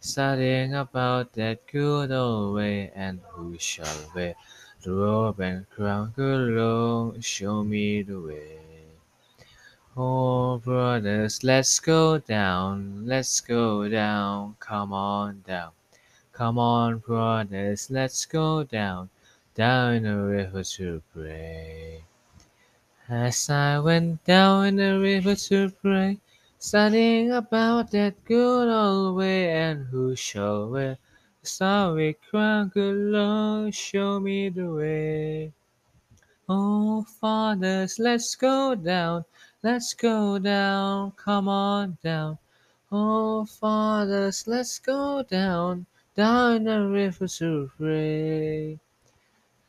studying about that good old way, and who shall wear the robe and crown? Good show me the way. Oh, brothers, let's go down, let's go down, come on down. Come on, brothers, let's go down, down the river to pray. As I went down in the river to pray, studying about that good old way, and who shall wear the starry crown? Good Lord, show me the way. Oh, fathers, let's go down, let's go down, come on down. Oh, fathers, let's go down, down the river to pray.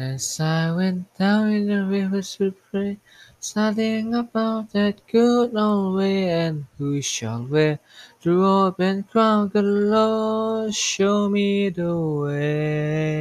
As I went down in the river to pray, studying about that good old way, and who shall wear the robe and crown? Lord, show me the way.